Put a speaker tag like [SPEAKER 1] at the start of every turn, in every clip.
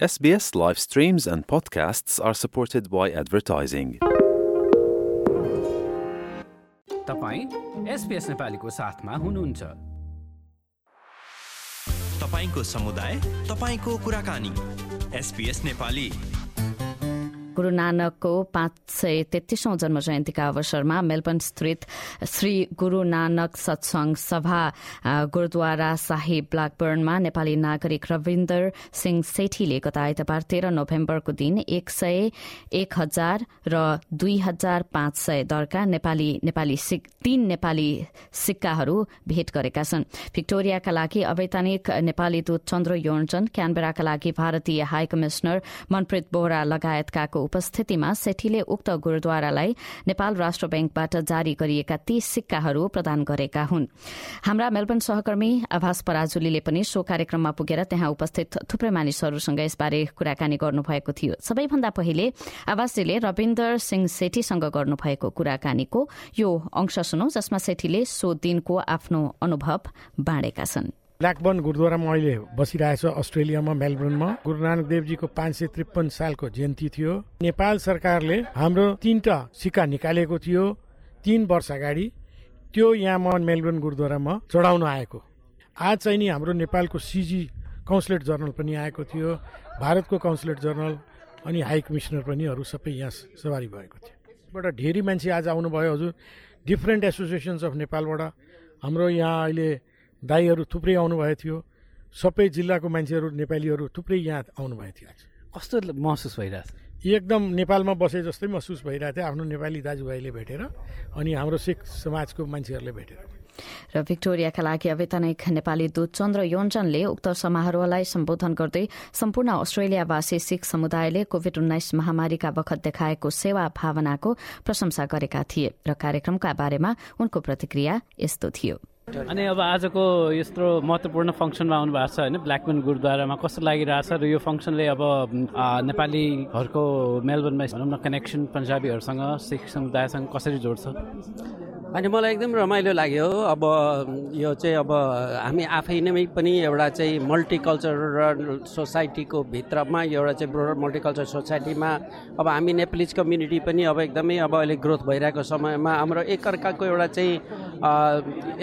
[SPEAKER 1] SBS live streams and podcasts are supported by advertising.
[SPEAKER 2] तपाईँ SBS नेपालीको साथमा हुनुहुन्छ
[SPEAKER 3] तपाईँको समुदाय तपाईँको कुराकानी एसपिएस नेपाली
[SPEAKER 4] गुरु नानकको पाँच सय तेत्तीसौं जन्म जयन्तीका अवसरमा मेलबर्न स्थित श्री गुरु नानक सत्संग सभा गुरूद्वारा साहिब ब्ल्याकबर्नमा नेपाली नागरिक रविन्दर सिंह सेठीले गत आइतबार तेह्र नोभेम्बरको दिन एक सय एक हजार र दुई हजार पाँच सय दरका नेपाली नेपाली तीन नेपाली सिक्काहरू भेट गरेका छन् भिक्टोरियाका लागि अवैधानिक नेपाली दूत चन्द्र योन्जन क्यानबेराका लागि भारतीय हाई कमिश्नर मनप्रीत बोहरा लगायतकाको उपस्थितिमा सेठीले उक्त गुरूद्वारालाई नेपाल राष्ट्र ब्याङ्कबाट जारी गरिएका ती सिक्काहरू प्रदान गरेका हुन्। हाम्रा मेलबर्न सहकर्मी आभास पराजुलीले पनि सो कार्यक्रममा पुगेर त्यहाँ उपस्थित थुप्रै मानिसहरूसँग यसबारे कुराकानी गर्नुभएको थियो। सबैभन्दा पहिले आवासजीले रविन्दर सिंह सेठीसँग गर्नुभएको कुराकानीको यो अंश सुनौ जसमा सेठीले सो दिनको आफ्नो अनुभव बाँडेका छन्।
[SPEAKER 5] ब्ल्याकबर्न गुरुद्वारामा अहिले बसिरहेछ अस्ट्रेलियामा मेलबर्नमा। गुरु नानक देवजीको पाँच सय त्रिपन्न सालको जयन्ती थियो। नेपाल सरकारले हाम्रो तीनटा सिक्का निकालेको थियो तीन वर्ष अगाडि। त्यो यहाँ मेलबर्न गुरुद्वारामा चढाउन आएको। आज चाहिँ नि हाम्रो नेपालको सिजी काउन्सिलेट जर्नल पनि आएको थियो भारतको काउन्सिलेट जर्नल अनि हाई कमिसनर पनि अरू सबै यहाँ सवारी भएको थियो। बाट धेरै मान्छे आज आउनुभयो हजुर। डिफ्रेन्ट एसोसिएसन्स अफ नेपालबाट हाम्रो यहाँ अहिले दाईहरू थुप्रै आउनुभएको थियो। सबै जिल्लाको मान्छेहरू नेपालीहरू थुप्रै यहाँ आउनुभएको थियो
[SPEAKER 2] कस्तो महसुस भइरहेछ?
[SPEAKER 5] एकदम नेपालमा बसे जस्तै महसुस भइरहेको थियो। आफ्नो नेपाली दाजुभाइले भेटेर अनि हाम्रो सिख समाजको मान्छेहरूले भेटेर।
[SPEAKER 4] र भिक्टोरियाका लागि अवैधानिक नेपाली दूत चन्द्र योन्जनले उक्त समारोहलाई सम्बोधन गर्दै सम्पूर्ण अस्ट्रेलियावासी सिख समुदायले कोविड उन्नाइस महामारीका बखत देखाएको सेवा भावनाको प्रशंसा गरेका थिए र कार्यक्रमका बारेमा उनको प्रतिक्रिया यस्तो थियो।
[SPEAKER 6] अनि अब आजको यत्रो महत्त्वपूर्ण फङ्सनमा आउनु भएको छ होइन ब्ल्याकमेन गुरुद्वारामा कस्तो लागिरहेछ र यो फङ्सनले अब नेपालीहरूको मेलबर्नमा भनौँ न कनेक्सन पन्जाबीहरूसँग सिख समुदायसँग कसरी जोड्छ?
[SPEAKER 7] अनि मलाई एकदम रमाइलो लाग्यो अब यो चाहिँ अब हामी आफै नै पनि एउटा चाहिँ मल्टिकल्चरल सोसाइटीको भित्रमा एउटा चाहिँ ब्रोडर मल्टिकल्चर सोसाइटीमा अब हामी नेप्लिज कम्युनिटी पनि अब एकदमै अब अहिले ग्रोथ भइरहेको समयमा हाम्रो एकअर्काको एउटा चाहिँ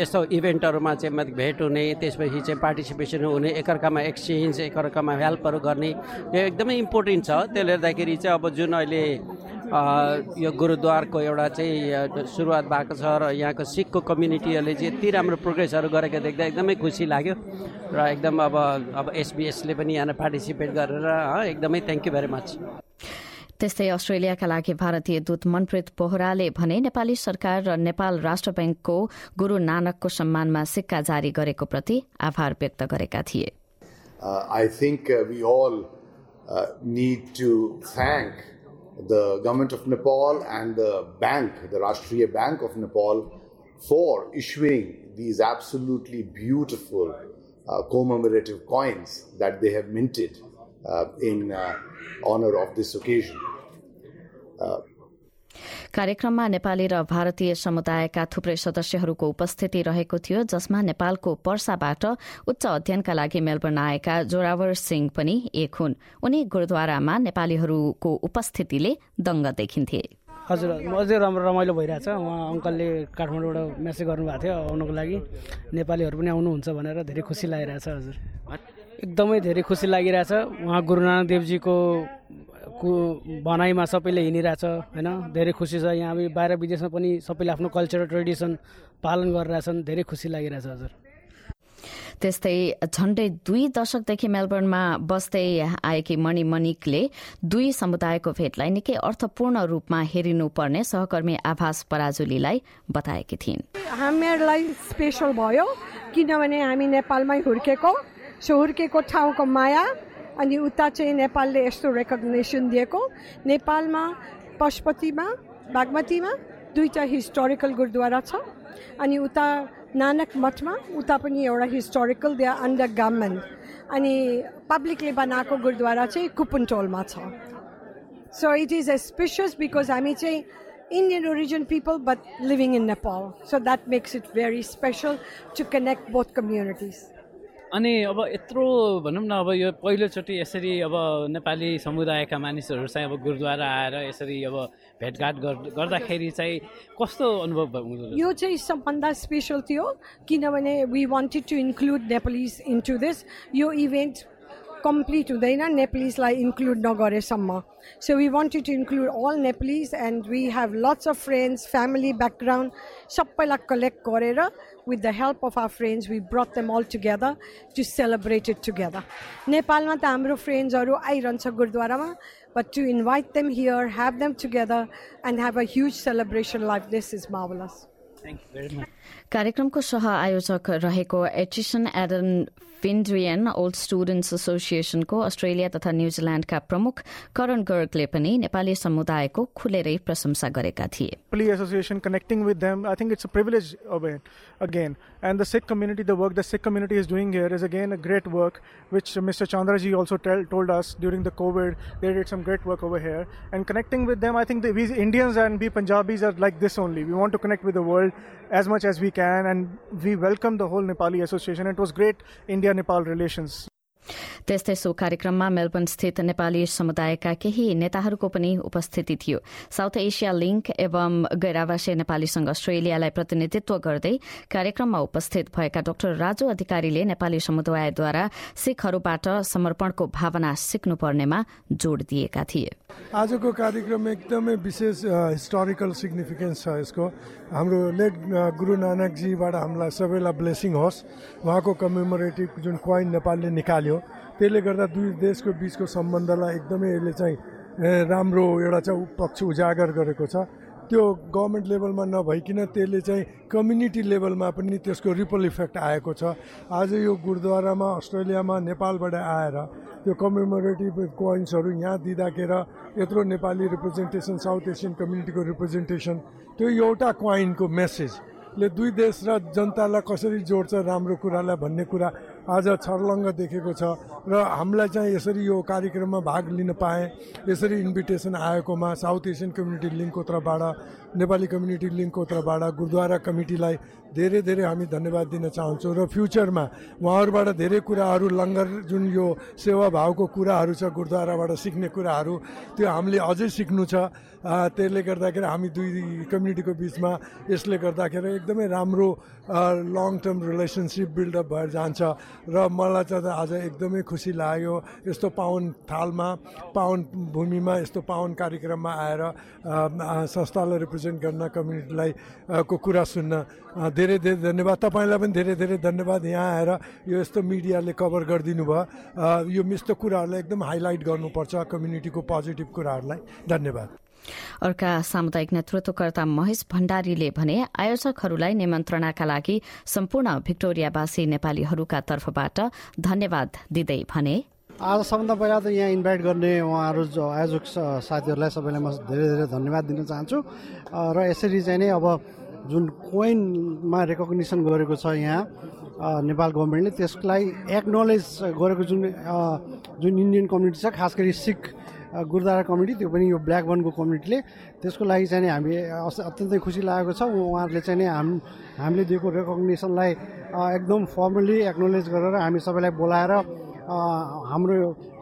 [SPEAKER 7] यस्तो इभेन्टहरूमा चाहिँ भेट हुने त्यसपछि चाहिँ पार्टिसिपेसन हुने एकअर्कामा एक्सचेन्ज एकअर्कामा हेल्पहरू गर्ने यो एकदमै इम्पोर्टेन्ट छ। त्यसले गर्दाखेरि चाहिँ अब जुन अहिले यो गुरुद्वारको एउटा चाहिँ सुरुवात भएको छ र यहाँको सिखको कम्युनिटीहरूले चाहिँ यति राम्रो प्रोग्रेसहरू गरेको देख्दा एकदमै खुसी लाग्यो। र एकदम अब अब एसबिएसले पनि यहाँ पार्टिसिपेट गरेर एकदमै थ्याङ्क यू भेरी मच
[SPEAKER 4] त्यस्तै अस्ट्रेलियाका लागि भारतीय दूत मनप्रीत बोहराले भने नेपाली सरकार र नेपाल राष्ट्र ब्याङ्कको गुरू नानकको सम्मानमा सिक्का जारी गरेको प्रति आभार व्यक्त गरेका थिए।
[SPEAKER 8] Uh, uh, we all uh, need to thank the government of Nepal and the bank, the Rashtriya Bank of Nepal, for issuing these absolutely beautiful uh, commemorative coins that they have minted uh, in uh, honor of this occasion.
[SPEAKER 4] कार्यक्रममा नेपाली र भारतीय समुदायका थुप्रै सदस्यहरूको उपस्थिति रहेको थियो जसमा नेपालको पर्साबाट उच्च अध्ययनका लागि मेलबर्न आएका जोरावर सिंह पनि एक हुन्। उनी गुरूद्वारामा नेपालीहरूको उपस्थितिले दङ्ग देखिन्थे।
[SPEAKER 9] हजुर अझै राम्रो रमाइलो भइरहेछ। उहाँ अङ्कलले काठमाडौँबाट मेसेज गर्नुभएको थियो आउनुको लागि। नेपालीहरू पनि आउनुहुन्छ भनेर धेरै खुसी लागिरहेछ हजुर। एकदमै धेरै खुसी लागिरहेछ। उहाँ गुरुनानक देवजीको को भनाइमा सबैले हिँडिरहेछ होइन? धेरै खुसी छ। यहाँ अब बाहिर विदेशमा पनि सबैले आफ्नो कल्चरल ट्रेडिसन पालन गरिरहेछन्। धेरै खुसी लागिरहेछ हजुर।
[SPEAKER 4] त्यस्तै झण्डै दुई दशकदेखि मेलबर्नमा बस्दै आएकी मणि मणिकले दुई समुदायको भेटलाई निकै अर्थपूर्ण रूपमा हेरिनुपर्ने सहकर्मी आभास पराजुलीलाई बताएकी थिइन्।
[SPEAKER 10] हामीहरूलाई स्पेसल भयो किनभने हामी नेपालमै हुर्केको सो हुर्केको ठाउँको माया अनि उता चाहिँ नेपालले यस्तो रेकग्नेसन दिएको नेपालमा पशुपतिमा बागमतीमा दुईवटा हिस्टोरिकल गुरुद्वारा छ अनि उता नानक मठमा उता पनि एउटा हिस्टोरिकल दे अन्डर गभर्मेन्ट अनि पब्लिकले बनाएको गुरुद्वारा चाहिँ कुपनटोलमा छ so it is spacious because हामी चाहिँ Indian origin people but living in Nepal. So that makes it very special to connect both communities.
[SPEAKER 6] अनि अब यत्रो भनौँ न अब यो पहिलोचोटि यसरी अब नेपाली समुदायका मानिसहरू चाहिँ अब गुरुद्वारा आएर यसरी अब भेटघाट गर्दाखेरि चाहिँ कस्तो अनुभव
[SPEAKER 10] यो चाहिँ सबभन्दा स्पेसल थियो किनभने we wanted to include Nepalese into this यो इभेन्ट कम्प्लिट हुँदैन नेप्लिजलाई इन्क्लुड नगरेसम्म so we wanted to include all Nepalese and we have lots of friends family background सबैलाई कलेक्ट गरेर with the help of our friends we brought them all together to celebrate it together नेपालमा त हाम्रो फ्रेन्ड्सहरू आइरहन्छ गुरुद्वारामा but to invite them here have them together and have a huge celebration life this is marvellous
[SPEAKER 4] कार्यक्रमको सह आयोजक रहेको Aitchison Aiden फिन्ड्रियन ओल्ड स्टुडेन्ट्स एसोसिएसनको अस्ट्रेलिया तथा न्यूजील्याण्डका प्रमुख करण गर्गले पनि नेपाली समुदायको खुलेरै प्रशंसा गरेका थिए
[SPEAKER 11] Police Association connecting with them, I think it's a privilege of it, again. And the Sikh community, the work the Sikh community is doing here is again a great work, which Mr. Chandraji also tell, told us during the COVID. They did some great work over here. And connecting with them, I think that we Indians and we Punjabis are like this only. We want to connect with the world as much as we can, and we welcome the whole Nepali Association. It was great India Nepal relations.
[SPEAKER 4] त्यस्तै सो कार्यक्रममा Melbourne स्थित नेपाली समुदायका केही नेताहरूको पनि उपस्थिति थियो। साउथ एसिया लिंक एवं गैरावासीय नेपाली संघ अस्ट्रेलियालाई प्रतिनिधित्व गर्दै कार्यक्रममा उपस्थित भएका डाक्टर राजु अधिकारीले नेपाली समुदायद्वारा सिखहरूबाट समर्पणको भावना सिक्नुपर्नेमा जोड़ दिएका थिए।
[SPEAKER 12] आजको कार्यक्रम एकदमै विशेष हिस्टोरिकल सिग्निफिकेन्स छ यसको। हाम्रो लेट गुरु नानकजीबाट हामीलाई सबैलाई ब्लेसिङ होस्। उहाँको कमेमोरेटिभ जुन क्वाइन नेपालले निकाल्यो त्यसले गर्दा दुई देशको बिचको सम्बन्धलाई एकदमै यसले चाहिँ राम्रो एउटा चाहिँ पक्ष उजागर गरेको छ। त्यो गभर्मेन्ट लेभलमा नभइकन त्यसले चाहिँ कम्युनिटी लेभलमा पनि त्यसको रिपल इफेक्ट आएको छ। आज यो गुरुद्वारामा अस्ट्रेलियामा नेपालबाट आएर त्यो कमेमोरेटिभ कोइन्सहरू यहाँ दिँदाखेरि यत्रो नेपाली रिप्रेजेन्टेसन साउथ एसियन कम्युनिटीको रिप्रेजेन्टेसन त्यो एउटा क्वाइनको मेसेजले दुई देश र जनतालाई कसरी जोड्छ राम्रो कुरालाई भन्ने कुरा आज छर्लङ्ग देखेको छ र हामीलाई चाहिँ यसरी यो कार्यक्रममा भाग लिन पाएँ यसरी इन्भिटेसन आएकोमा साउथ एसियन कम्युनिटी लिङ्कको तर्फबाट नेपाली कम्युनिटी लिङ्कको तर्फबाट गुरुद्वारा कमिटीलाई धेरै धेरै हामी धन्यवाद दिन चाहन्छौँ र फ्युचरमा उहाँहरूबाट धेरै कुराहरू लङ्गर जुन यो सेवाभावको कुराहरू छ गुरुद्वाराबाट सिक्ने कुराहरू त्यो हामीले अझै सिक्नु छ। त्यसले गर्दाखेरि हामी दुई कम्युनिटीको बिचमा यसले गर्दाखेरि एकदमै राम्रो लङ टर्म रिलेसनसिप बिल्डअप भएर जान्छ। र मलाई चाहिँ आज एकदमै खुसी लाग्यो यस्तो पावन थालमा पावन भूमिमा यस्तो पावन कार्यक्रममा आएर संस्थालाई रिप्रेजेन्ट गर्न कम्युनिटीलाई को कुरा सुन्न। धेरै धेरै धन्यवाद। तपाईँलाई पनि धेरै धेरै धन्यवाद। यहाँ आएर यो यस्तो मिडियाले कभर गरिदिनु भयो। यो यस्तो कुराहरूलाई एकदम हाइलाइट गर्नुपर्छ कम्युनिटीको पोजिटिभ कुराहरूलाई। धन्यवाद।
[SPEAKER 4] अर्का सामुदायिक नेतृत्वकर्ता महेश भण्डारीले भने आयोजकहरूलाई निमन्त्रणाका लागि सम्पूर्ण भिक्टोरियावासी नेपालीहरूका तर्फबाट धन्यवाद दिँदै भने
[SPEAKER 13] आज सबभन्दा पहिला त यहाँ इन्भाइट गर्ने उहाँहरू आयोजक साथीहरूलाई सबैलाई म धेरै धेरै धन्यवाद दिन चाहन्छु। र यसरी चाहिँ नै अब जुन कोइनमा रेकग्निसन गरेको छ यहाँ नेपाल गभर्मेन्टले त्यसलाई एक्नोलेज गरेको जुन जुन इन्डियन कम्युनिटी छ खास गरी सिख गुरुद्वारा कमिटी त्यो पनि यो ब्ल्याक बनको कम्युनिटीले त्यसको लागि चाहिँ नि हामी अत्यन्तै खुसी लागेको छ। उहाँहरूले चाहिँ नि हाम हामीले दिएको रेकग्नेसनलाई एकदम फर्मली एक्नोलेज गरेर हामी सबैलाई बोलाएर हाम्रो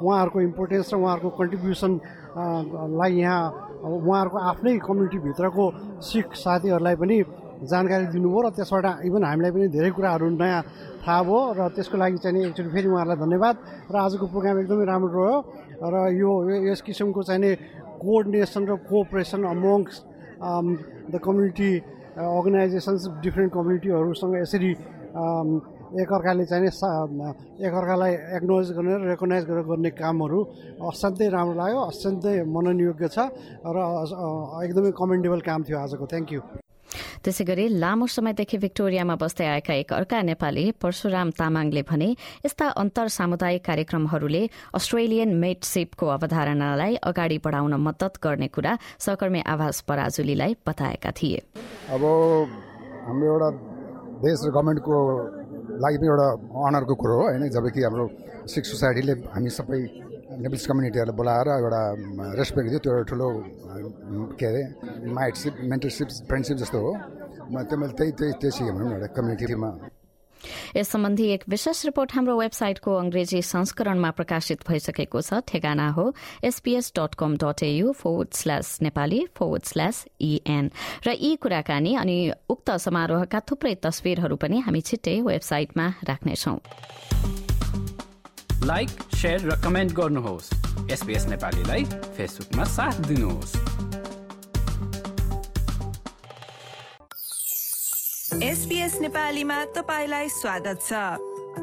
[SPEAKER 13] उहाँहरूको इम्पोर्टेन्स र उहाँहरूको कन्ट्रिब्युसनलाई यहाँ उहाँहरूको आफ्नै कम्युनिटीभित्रको सिख साथीहरूलाई पनि जानकारी दिनुभयो र त्यसबाट इभन हामीलाई पनि धेरै कुराहरू नयाँ थाहा भयो र त्यसको लागि चाहिँ एकचोटि फेरि उहाँहरूलाई धन्यवाद र आजको प्रोग्राम एकदमै राम्रो रह्यो र यो यस किसिमको चाहिँ नि कोअर्डिनेसन र cooperation amongst the community organisations different कम्युनिटीहरूसँग यसरी एकअर्काले चाहिँ एकअर्कालाई एक्नोलेज गर्ने र रेकगनाइज गरेर गर्ने कामहरू असाध्यै राम्रो लाग्यो असाध्यै मननयोग्य छ र एकदमै कमेन्डेबल काम थियो आजको। थ्याङ्क यू
[SPEAKER 4] त्यसै गरी लामो समयदेखि भिक्टोरियामा बस्दै आएका एक अर्का नेपाली परशुराम तामाङले भने यस्ता अन्तर सामुदायिक कार्यक्रमहरूले अस्ट्रेलियन मेटसिपको अवधारणालाई अगाडि बढाउन मद्दत गर्ने कुरा सहकर्मी आवास पराजुलीलाई बताएका थिए।
[SPEAKER 14] अब हाम्रो एउटा देश र गभर्मेन्टको लागि पनि एउटा अनरको कुरो हो होइन? जबकि हाम्रो सिख सोसाइटीले हामी सबै नेप्लिस कम्युनिटीहरूलाई बोलाएर एउटा रेस्पेक्ट दियो त्यो एउटा ठुलो के अरे माइटसिप मेन्टरसिप फ्रेन्डसिप जस्तो हो। म त्यो मैले त्यही त्यही त्यो सिकेँ भनौँ न एउटा कम्युनिटीमा।
[SPEAKER 4] यस सम्बन्धी एक विशेष रिपोर्ट हाम्रो वेबसाइटको अंग्रेजी संस्करणमा प्रकाशित भइसकेको छ। ठेगाना हो। SBS dot com dot AU forward slash Nepali forward slash EN र यी कुराकानी अनि उक्त समारोहका थुप्रै तस्विरहरू पनि हामी छिट्टै वेबसाइटमा राख्नेछौं।
[SPEAKER 2] लाइक र कमेन्ट गर्नुहोस्। नेपालीलाई फेसबुकमा साथ दिनुहोस्।
[SPEAKER 15] एसपीएस नेपालीमा तपाईँलाई स्वागत छ।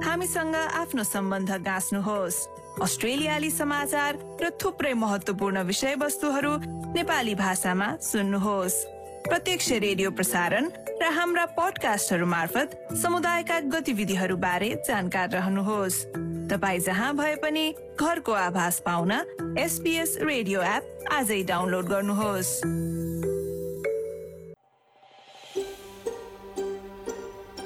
[SPEAKER 15] हामीसँग आफ्नो सम्बन्ध गाँच्नुहोस्। अस्ट्रेलियाली समाचार र थुप्रै महत्वपूर्ण विषयवस्तुहरू नेपाली भाषामा सुन्नुहोस्। प्रत्यक्ष रेडियो प्रसारण र हाम्रा पडकास्टहरू मार्फत समुदायका गतिविधिहरू बारे जानकार रहनुहोस्। तपाईँ जहाँ भए पनि घरको आभास पाउन एसपीएस रेडियो एप आजै डाउनलोड गर्नुहोस्।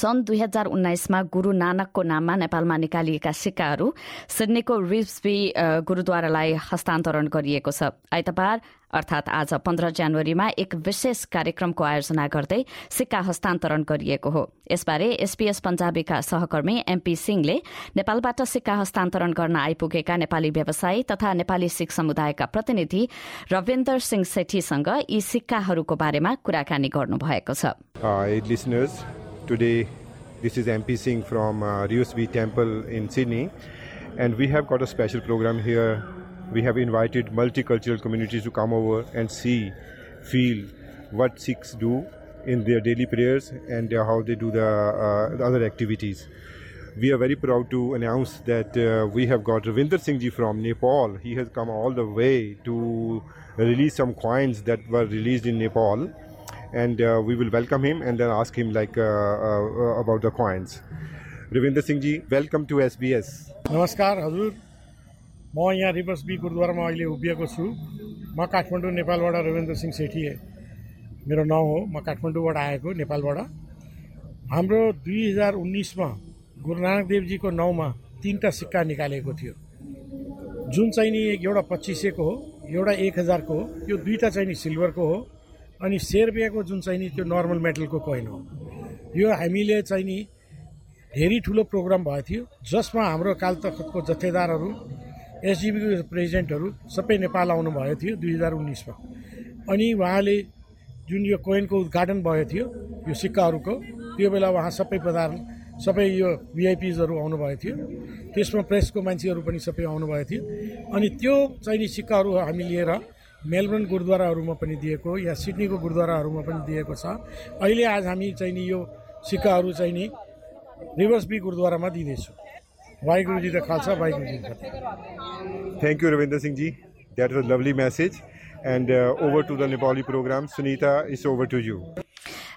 [SPEAKER 4] सन् दुई हजार उन्नाइसमा गुरू नानकको नाममा नेपालमा निकालिएका सिक्काहरू सिडनीको रिब्सबी गुरूद्वारालाई हस्तान्तरण गरिएको छ। आइतबार अर्थात आज पन्ध्र जनवरीमा एक विशेष कार्यक्रमको आयोजना गर्दै सिक्का हस्तान्तरण गरिएको हो। यसबारे एसपीएस पञ्जाबीका सहकर्मी एमपी सिंहले नेपालबाट सिक्का हस्तान्तरण गर्न आइपुगेका नेपाली व्यवसायी तथा नेपाली सिख समुदायका प्रतिनिधि रविन्द्र सिंह सेठीसँग यी सिक्काहरूको बारेमा कुराकानी गर्नुभएको
[SPEAKER 16] छ। Today, this is MP Singh from uh, Temple in Sydney, and we have got a special program here. We have invited multicultural communities to come over and see, feel what Sikhs do in their daily prayers and uh, how they do the, uh, the, other activities. We are very proud to announce that uh, we have got Ravinder Singh ji from Nepal. He has come all the way to release some coins that were released in Nepal and uh, we will welcome him and then ask him like uh, uh, about the coins. Ravinder Singh ji, welcome to SBS.
[SPEAKER 5] नमस्कार हजुर। म यहाँ reverse be गुरुद्वारामा अहिले उभिएको छु। म काठमाडौँ नेपालबाट रविन्द्र सिंह सेठी मेरो नाउँ हो। म काठमाडौँबाट आएको नेपालबाट। हाम्रो दुई हजार उन्नाइसमा गुरु नानक देवजीको नाउँमा तिनवटा सिक्का निकालेको थियो। जुन चाहिँ नि एउटा पच्चिस हो एउटा एक हजारको हो यो दुईवटा चाहिँ नि सिल्भरको हो। अनि सेर्बियाको जुन चाहिँ नि त्यो नर्मल मेटलको कोइन हो यो हामीले चाहिँ नि धेरै ठुलो प्रोग्राम भएको थियो जसमा हाम्रो कालतखतको जथेदारहरू एसजिबीको प्रेसिडेन्टहरू सबै नेपाल आउनुभएको थियो दुई हजार उन्नाइसमा अनि उहाँले जुन यो कोइनको उद्घाटन भएको थियो यो सिक्काहरूको त्यो बेला उहाँ सबै प्रधान सबै यो भिआइपिजहरू आउनुभएको थियो। त्यसमा प्रेसको मान्छेहरू पनि सबै आउनुभएको थियो। अनि त्यो चाहिँ सिक्काहरू हामी लिएर मेलबर्न गुरुद्वारा में दिएको या सिडनीको गुरुद्वाराहरूमा पनि दिएको छ। अहिले आज हामी चाहिँ नि यो सिक्काहरू चाहिँ नि रिभर्स बी गुरुद्वारामा दिँदैछु। खालसा त जी का
[SPEAKER 16] thank you Rabindra Singhji that was lovely message and over to the Nepali programme Sunita is over to you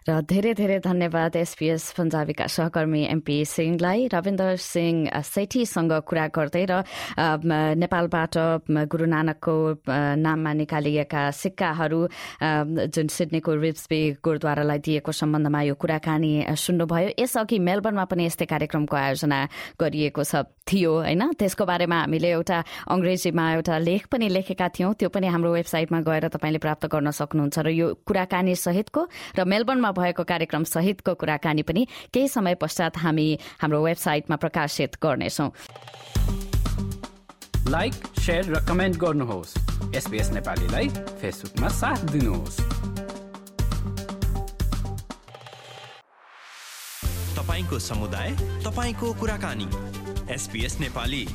[SPEAKER 4] र धेरै धेरै धन्यवाद एसपीएस पञ्जाबीका सहकर्मी एमपी सिंहलाई। रविन्द्र सिंह सेठीसँग कुरा गर्दै र नेपालबाट गुरू नानकको नाममा निकालिएका सिक्काहरू जुन सिडनीको रिप्सबे गुरुद्वारालाई दिएको सम्बन्धमा यो कुराकानी सुन्नुभयो। यसअघि मेलबर्नमा पनि यस्तै कार्यक्रमको आयोजना गरिएको छ थियो होइन? त्यसको बारेमा हामीले एउटा अङ्ग्रेजीमा एउटा लेख पनि लेखेका थियौँ। त्यो पनि हाम्रो वेबसाइटमा गएर तपाईँले प्राप्त गर्न सक्नुहुन्छ र यो कुराकानी सहितको र मेलबर्नमा भएको कार्यक्रम सहितको कुराकानी पनि केही समय पश्चात हामी हाम्रो वेबसाइटमा प्रकाशित गर्नेछौ।
[SPEAKER 2] लाइक सेयर र कमेन्ट गर्नुहोस्। एसपीएस नेपालीलाई फेसबुकमा साथ दिनुहोस्।
[SPEAKER 3] तपाईँको समुदाय तपाईँको कुराकानी। एसपीएस नेपाली।